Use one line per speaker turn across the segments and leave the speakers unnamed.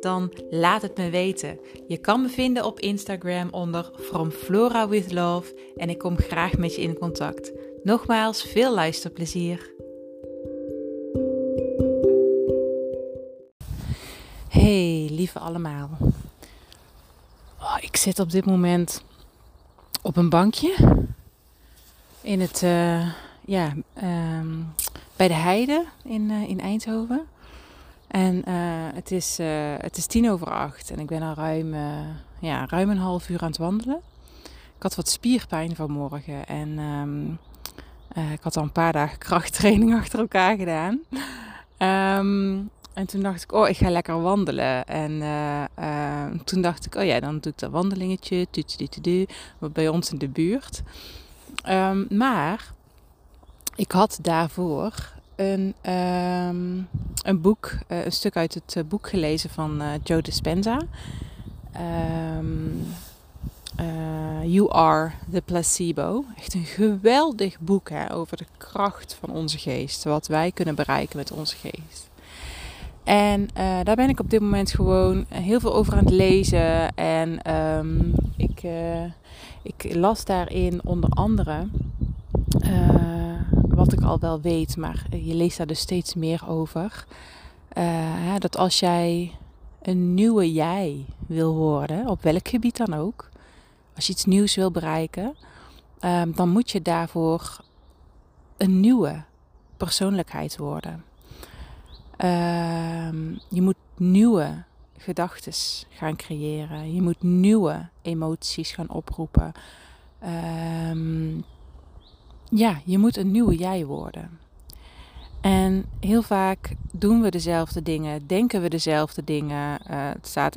Dan laat het me weten. Je kan me vinden op Instagram onder From Flora with Love en ik kom graag met je in contact. Nogmaals, veel luisterplezier. Hey, lieve allemaal. Oh, ik zit op dit moment op een bankje in het, uh, ja, um, bij de Heide in, uh, in Eindhoven. En uh, het, is, uh, het is tien over acht en ik ben al ruim, uh, ja, ruim een half uur aan het wandelen. Ik had wat spierpijn vanmorgen en um, ik had al een paar dagen krachttraining achter elkaar gedaan. Um, en toen dacht ik, oh, ik ga lekker wandelen. En toen dacht ik, oh ja, dan doe ik dat wandelingetje, wat bij ons in de buurt. Maar ik had daarvoor een, um, een boek, uh, een stuk uit het uh, boek gelezen van uh, Joe Dispenza. Um, you Are the Placebo. Echt een geweldig boek hè, over de kracht van onze geest. Wat wij kunnen bereiken met onze geest. En daar ben ik op dit moment gewoon heel veel over aan het lezen. En um, ik, ik las daarin onder andere wat ik al wel weet, maar je leest daar dus steeds meer over. Uh, dat als jij een nieuwe jij wil worden, op welk gebied dan ook, als je iets nieuws wil bereiken, uh, dan moet je daarvoor een nieuwe persoonlijkheid worden. Uh, je moet nieuwe gedachten gaan creëren. Je moet nieuwe emoties gaan oproepen. Ehm, ja, je moet een nieuwe jij worden. En heel vaak doen we dezelfde dingen, denken we dezelfde dingen. Uh, het staat,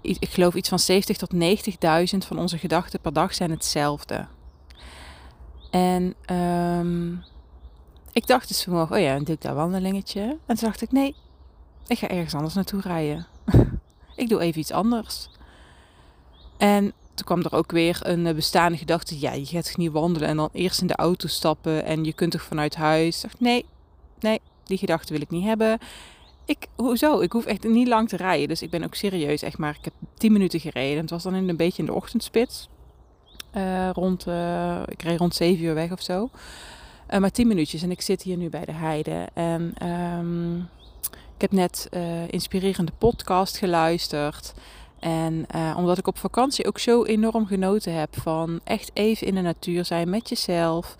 ik geloof iets van 70 tot 90.000 van onze gedachten per dag zijn hetzelfde. En um, ik dacht dus vanmorgen, oh ja, dan doe ik dat wandelingetje. En toen dacht ik, nee, ik ga ergens anders naartoe rijden. ik doe even iets anders. En toen kwam er ook weer een eh, bestaande gedachte. Ja, je gaat niet wandelen en dan eerst in de auto stappen en je kunt toch vanuit huis. Nee, nee, die gedachte wil ik niet hebben. Ik, hoezo? Ik hoef echt niet lang te rijden. Dus ik ben ook serieus, echt maar. Ik heb 10 minuten gereden. Het was dan in een beetje in de ochtendspits. Uh, rond, uh, ik reed rond 7 uur weg of zo. Maar 10 minuutjes en ik zit hier nu bij de heide. En um, ik heb net inspirerende podcast geluisterd. En uh, omdat ik op vakantie ook zo enorm genoten heb van echt even in de natuur zijn met jezelf.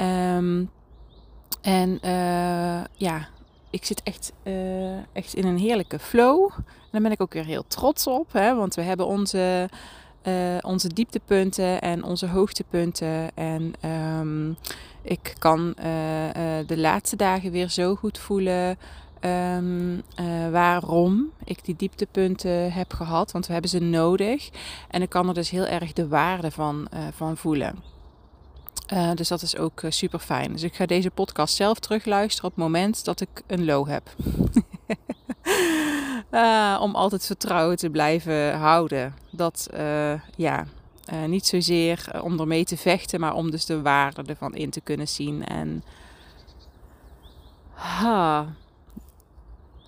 Um, en uh, ja, ik zit echt, uh, echt in een heerlijke flow. En daar ben ik ook weer heel trots op. Hè, want we hebben onze, onze dieptepunten en onze hoogtepunten. En um, ik kan de laatste dagen weer zo goed voelen Um, uh, waarom ik die dieptepunten heb gehad. Want we hebben ze nodig. En ik kan er dus heel erg de waarde van, uh, van voelen. Uh, dus dat is ook super fijn. Dus ik ga deze podcast zelf terugluisteren op het moment dat ik een low heb. om altijd vertrouwen te blijven houden. Dat ja, niet zozeer om ermee te vechten, maar om dus de waarde ervan in te kunnen zien. En. Ha,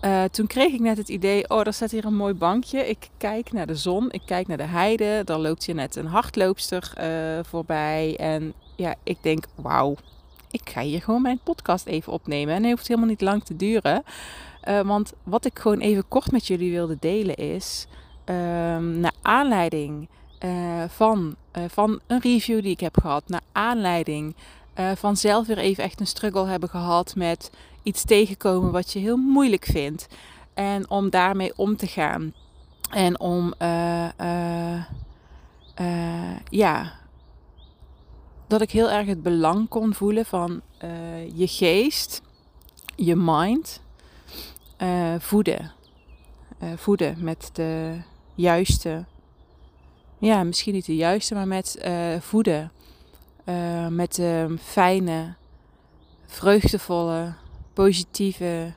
uh, toen kreeg ik net het idee, oh, er staat hier een mooi bankje. Ik kijk naar de zon, ik kijk naar de heide. Daar loopt hier net een hardloopster uh, voorbij. En ja, ik denk, wauw, ik ga hier gewoon mijn podcast even opnemen. En het hoeft helemaal niet lang te duren. Uh, want wat ik gewoon even kort met jullie wilde delen is, ehm, naar aanleiding van, van een review die ik heb gehad, naar aanleiding van zelf weer even echt een struggle hebben gehad met iets tegenkomen wat je heel moeilijk vindt. En om daarmee om te gaan. En om, uh, uh, ja, dat ik heel erg het belang kon voelen van je geest, je mind, voeden. voeden met de juiste, ja, misschien niet de juiste, maar met voeden. Uh, met um, fijne, vreugdevolle, positieve,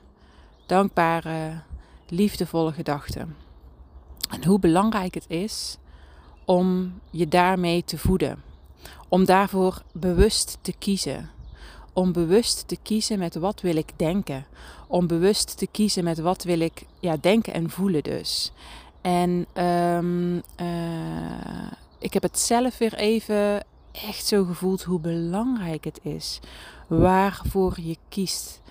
dankbare, liefdevolle gedachten. En hoe belangrijk het is om je daarmee te voeden. Om daarvoor bewust te kiezen. Om bewust te kiezen met wat wil ik denken. Om bewust te kiezen met wat wil ik ja, denken en voelen dus. En um, uh, ik heb het zelf weer even echt zo gevoeld hoe belangrijk het is. Waarvoor je kiest.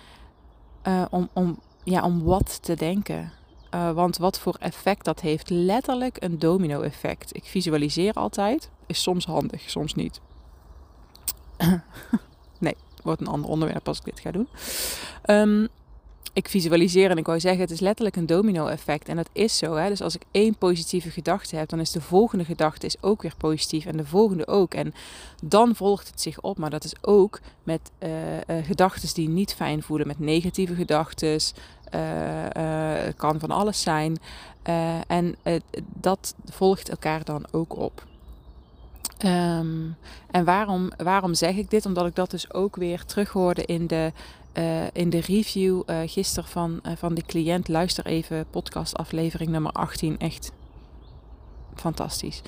Uh, om, om, ja, om wat te denken. Uh, want wat voor effect dat heeft, letterlijk een domino-effect. Ik visualiseer altijd, is soms handig, soms niet. nee, wordt een ander onderwerp als ik dit ga doen. Um, ik visualiseer en ik wou zeggen, het is letterlijk een domino-effect. En dat is zo. Hè? Dus als ik één positieve gedachte heb, dan is de volgende gedachte is ook weer positief. En de volgende ook. En dan volgt het zich op. Maar dat is ook met uh, uh, gedachten die niet fijn voelen. Met negatieve gedachten. Uh, kan van alles zijn. en dat volgt elkaar dan ook op. Um, en waarom, waarom zeg ik dit? Omdat ik dat dus ook weer terughoorde in de uh, in de review uh, gisteren van, uh, van de cliënt. Luister even podcast aflevering nummer 18. Echt fantastisch.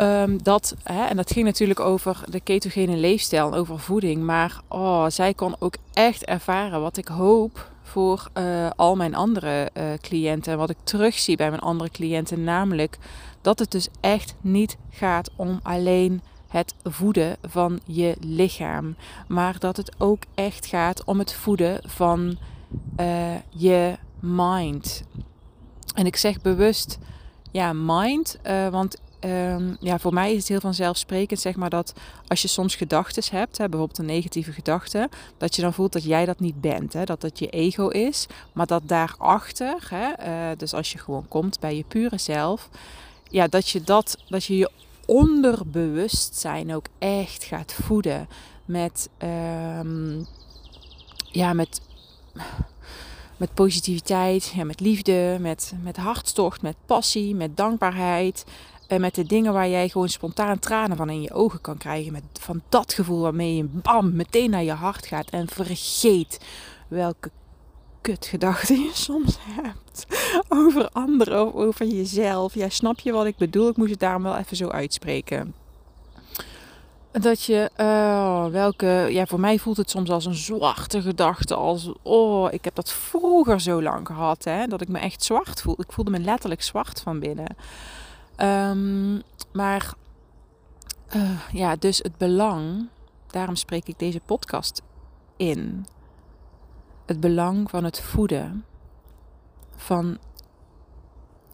Um, dat, hè, en dat ging natuurlijk over de ketogene leefstijl, over voeding. Maar oh, zij kon ook echt ervaren wat ik hoop voor al mijn andere cliënten. En wat ik terugzie bij mijn andere cliënten. Namelijk dat het dus echt niet gaat om alleen het voeden van je lichaam. Maar dat het ook echt gaat om het voeden van uh, je mind. En ik zeg bewust ja, mind, uh, want um, ja, voor mij is het heel vanzelfsprekend, zeg maar, dat als je soms gedachten hebt, hè, bijvoorbeeld een negatieve gedachte, dat je dan voelt dat jij dat niet bent, hè, dat dat je ego is, maar dat daarachter, hè, uh, dus als je gewoon komt bij je pure zelf, ja, dat je dat, dat je je onderbewustzijn ook echt gaat voeden met, um, ja, met, met positiviteit, ja, met liefde, met, met hartstocht, met passie, met dankbaarheid. En met de dingen waar jij gewoon spontaan tranen van in je ogen kan krijgen. Met, van dat gevoel waarmee je bam meteen naar je hart gaat. En vergeet welke kutgedachten je soms hebt over anderen of over jezelf. Ja, snap je wat ik bedoel? Ik moest het daarom wel even zo uitspreken. Dat je, uh, welke, ja, voor mij voelt het soms als een zwarte gedachte. Als, oh, ik heb dat vroeger zo lang gehad, hè, dat ik me echt zwart voel. Ik voelde me letterlijk zwart van binnen. Um, maar, uh, ja, dus het belang, daarom spreek ik deze podcast in het belang van het voeden van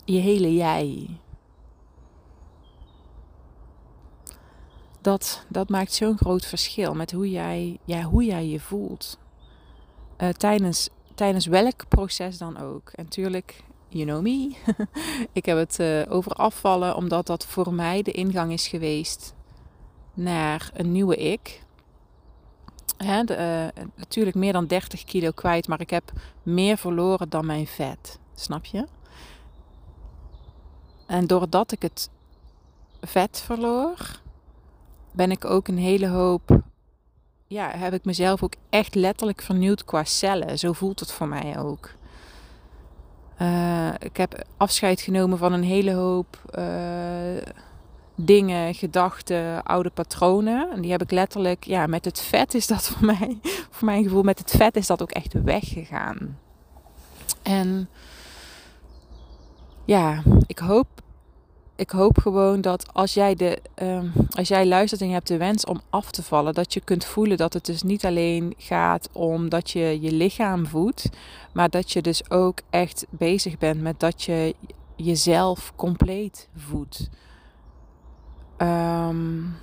je hele jij. Dat, dat maakt zo'n groot verschil met hoe jij, ja, hoe jij je voelt. Uh, tijdens, tijdens welk proces dan ook. En tuurlijk, you know me. ik heb het uh, over afvallen, omdat dat voor mij de ingang is geweest naar een nieuwe ik. Hè, de, uh, natuurlijk meer dan 30 kilo kwijt, maar ik heb meer verloren dan mijn vet. Snap je? En doordat ik het vet verloor, ben ik ook een hele hoop. Ja, heb ik mezelf ook echt letterlijk vernieuwd qua cellen. Zo voelt het voor mij ook. Uh, ik heb afscheid genomen van een hele hoop. Uh, dingen, gedachten, oude patronen. En die heb ik letterlijk, ja, met het vet is dat voor mij, voor mijn gevoel, met het vet is dat ook echt weggegaan. En ja, ik hoop, ik hoop gewoon dat als jij, de, um, als jij luistert en je hebt de wens om af te vallen, dat je kunt voelen dat het dus niet alleen gaat om dat je je lichaam voedt, maar dat je dus ook echt bezig bent met dat je jezelf compleet voedt. Um,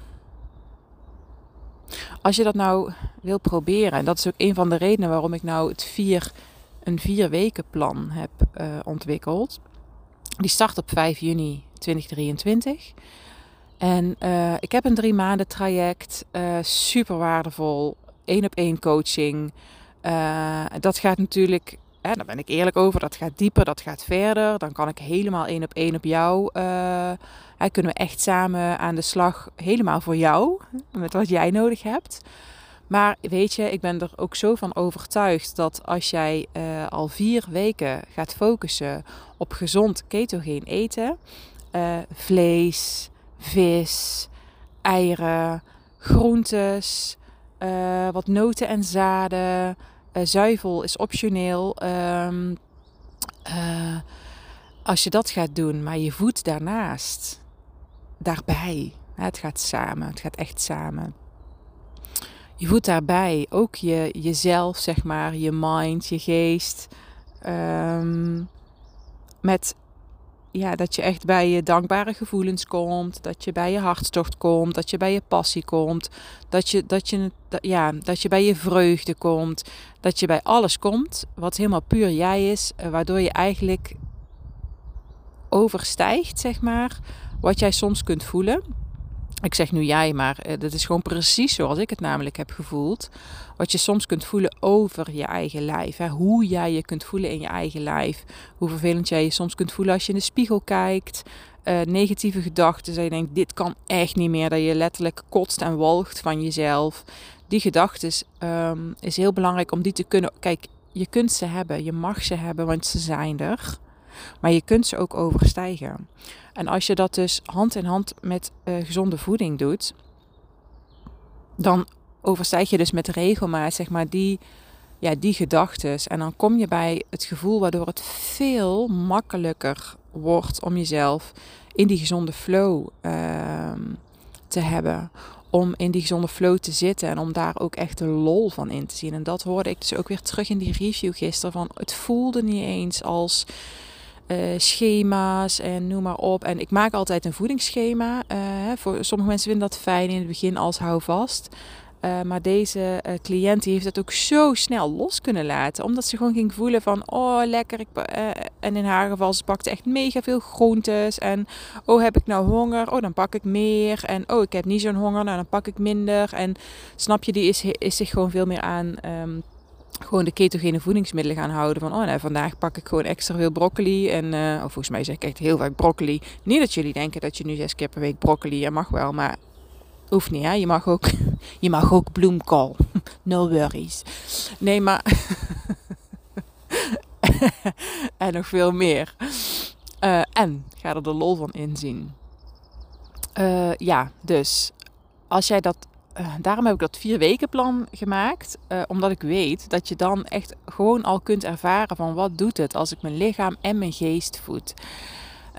als je dat nou wil proberen, en dat is ook een van de redenen waarom ik nou het vier, een vier weken plan heb uh, ontwikkeld. Die start op 5 juni 2023. En uh, ik heb een drie maanden traject, uh, super waardevol, één op één coaching. dat gaat natuurlijk hè, daar ben ik eerlijk over, dat gaat dieper, dat gaat verder. Dan kan ik helemaal één op één op jou, uh, hè, kunnen we echt samen aan de slag, helemaal voor jou, met wat jij nodig hebt. Maar weet je, ik ben er ook zo van overtuigd dat als jij uh, al vier weken gaat focussen op gezond ketogeen eten, uh, vlees, vis, eieren, groentes, uh, wat noten en zaden, zuivel is optioneel. Um, als je dat gaat doen, maar je voedt daarnaast, daarbij, het gaat samen, het gaat echt samen je voedt daarbij ook je, jezelf, zeg maar, je mind, je geest. Um, met ja, dat je echt bij je dankbare gevoelens komt. Dat je bij je hartstocht komt. Dat je bij je passie komt. Dat je, dat je, ja, dat je bij je vreugde komt. Dat je bij alles komt wat helemaal puur jij is. Eh, waardoor je eigenlijk overstijgt, zeg maar, wat jij soms kunt voelen. Ik zeg nu jij, maar uh, dat is gewoon precies zoals ik het namelijk heb gevoeld. Wat je soms kunt voelen over je eigen lijf. Hè? Hoe jij je kunt voelen in je eigen lijf. Hoe vervelend jij je soms kunt voelen als je in de spiegel kijkt. Uh, negatieve gedachten. Dat je denkt, dit kan echt niet meer. Dat je letterlijk kotst en walgt van jezelf. Die gedachten um, is heel belangrijk om die te kunnen... Kijk, je kunt ze hebben. Je mag ze hebben, want ze zijn er. Maar je kunt ze ook overstijgen. En als je dat dus hand in hand met uh, gezonde voeding doet, dan overstijg je dus met regelmaat zeg maar die, ja, die gedachten. En dan kom je bij het gevoel waardoor het veel makkelijker wordt om jezelf in die gezonde flow uh, te hebben. Om in die gezonde flow te zitten en om daar ook echt de lol van in te zien. En dat hoorde ik dus ook weer terug in die review gisteren. Van het voelde niet eens als uh, schema's en noem maar op. En ik maak altijd een voedingsschema. Uh, voor sommige mensen vinden dat fijn in het begin als houvast. Uh, maar deze cliënt die heeft het ook zo snel los kunnen laten. Omdat ze gewoon ging voelen van, oh lekker. Ik, en in haar geval, ze pakte echt mega veel groentes. En, oh heb ik nou honger? Oh dan pak ik meer. En, oh ik heb niet zo'n honger, nou dan pak ik minder. En snap je, die is, is zich gewoon veel meer aan... Um, gewoon de ketogene voedingsmiddelen gaan houden. Van, oh nee, vandaag pak ik gewoon extra veel broccoli. En uh, volgens mij zeg ik echt heel vaak broccoli. Niet dat jullie denken dat je nu zes keer per week broccoli, je mag wel, maar hoeft niet hè. Je mag ook, je mag ook bloemkool. no worries. Nee, maar... en nog veel meer. Uh, en ga er de lol van inzien. Uh, ja, dus als jij dat uh, daarom heb ik dat vier weken plan gemaakt. Uh, omdat ik weet dat je dan echt gewoon al kunt ervaren van wat doet het als ik mijn lichaam en mijn geest voed.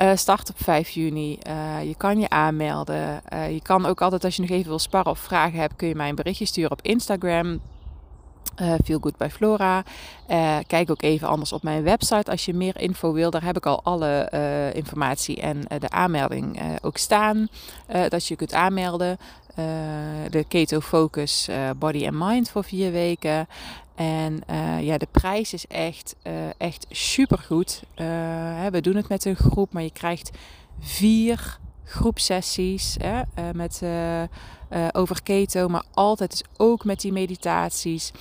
Uh, start op 5 juni. je kan je aanmelden. je kan ook altijd als je nog even wil sparren of vragen hebt, kun je mij een berichtje sturen op Instagram. Feel Good by Flora. Kijk ook even anders op mijn website als je meer info wil. Daar heb ik al alle informatie en de aanmelding ook staan. dat je kunt aanmelden. De Keto Focus Body and Mind voor vier weken. En ja, de prijs is echt, echt super goed. we doen het met een groep, maar je krijgt vier groepsessies hè, met, over keto, maar altijd dus ook met die meditaties.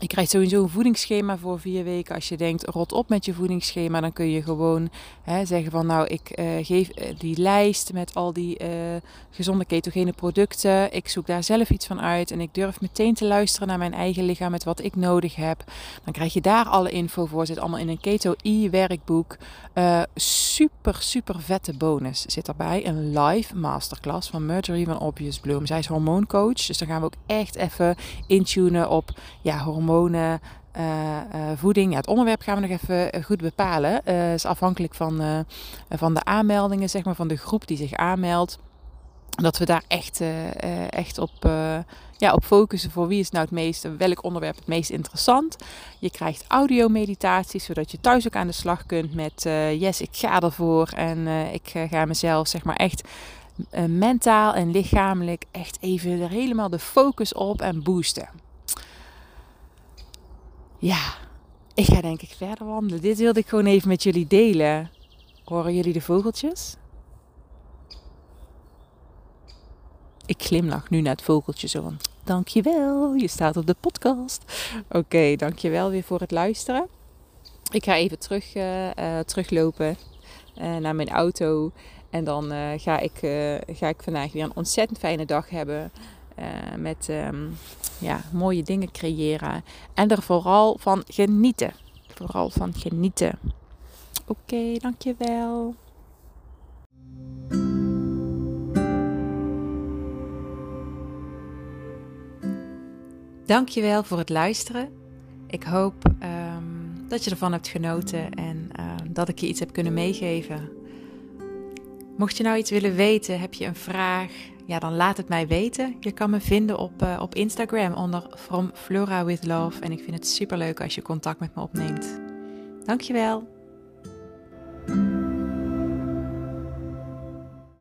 Je krijgt sowieso een voedingsschema voor vier weken. Als je denkt, rot op met je voedingsschema, dan kun je gewoon hè, zeggen van nou, ik uh, geef uh, die lijst met al die uh, gezonde ketogene producten. Ik zoek daar zelf iets van uit en ik durf meteen te luisteren naar mijn eigen lichaam met wat ik nodig heb. Dan krijg je daar alle info voor. Zit allemaal in een Keto e-werkboek. super, super vette bonus zit erbij. Een live masterclass van Marjorie van Obvious Bloom. Zij is hormooncoach, dus dan gaan we ook echt even intunen op ja, hormoon uh, uh, voeding. Het onderwerp gaan we nog even eh, goed bepalen. Uh, is afhankelijk van, van de aanmeldingen, zeg maar, van de groep die zich aanmeldt. Dat we daar echt, echt op, ja, op focussen voor wie is nou het meest, welk onderwerp het meest interessant. Je krijgt audio-meditaties, zodat je thuis ook aan de slag kunt met yes, ik ga ervoor en ik ga mezelf zeg maar echt mentaal en lichamelijk echt even er helemaal de focus op en boosten. Ja, ik ga denk ik verder wandelen. Dit wilde ik gewoon even met jullie delen. Horen jullie de vogeltjes? Ik glimlach nu naar het vogeltje zo van... Dankjewel, je staat op de podcast. Oké, okay, dankjewel weer voor het luisteren. ik ga even terug, teruglopen naar mijn auto. En dan ga, ik, ga ik vandaag weer een ontzettend fijne dag hebben. Met ehm, ja, mooie dingen creëren. En er vooral van genieten. Vooral van genieten. Oké, dankjewel. Dankjewel voor het luisteren. Ik hoop ehm, dat je ervan hebt genoten en ehm, dat ik je iets heb kunnen meegeven. Mocht je nou iets willen weten, heb je een vraag, ja, dan laat het mij weten. Je kan me vinden op, uh, op Instagram onder From Flora with Love. En ik vind het super leuk als je contact met me opneemt. Dankjewel.